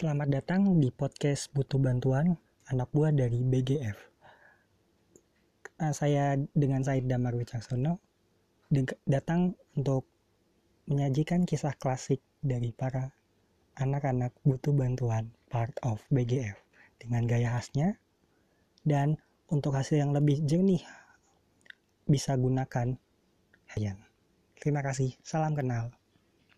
Selamat datang di podcast Butuh Bantuan anak buah dari BGF. Eh, saya dengan Said Damar Wicaksono datang untuk menyajikan kisah klasik dari para anak-anak butuh bantuan part of BGF dengan gaya khasnya dan untuk hasil yang lebih jernih bisa gunakan Hayan. Terima kasih. Salam kenal.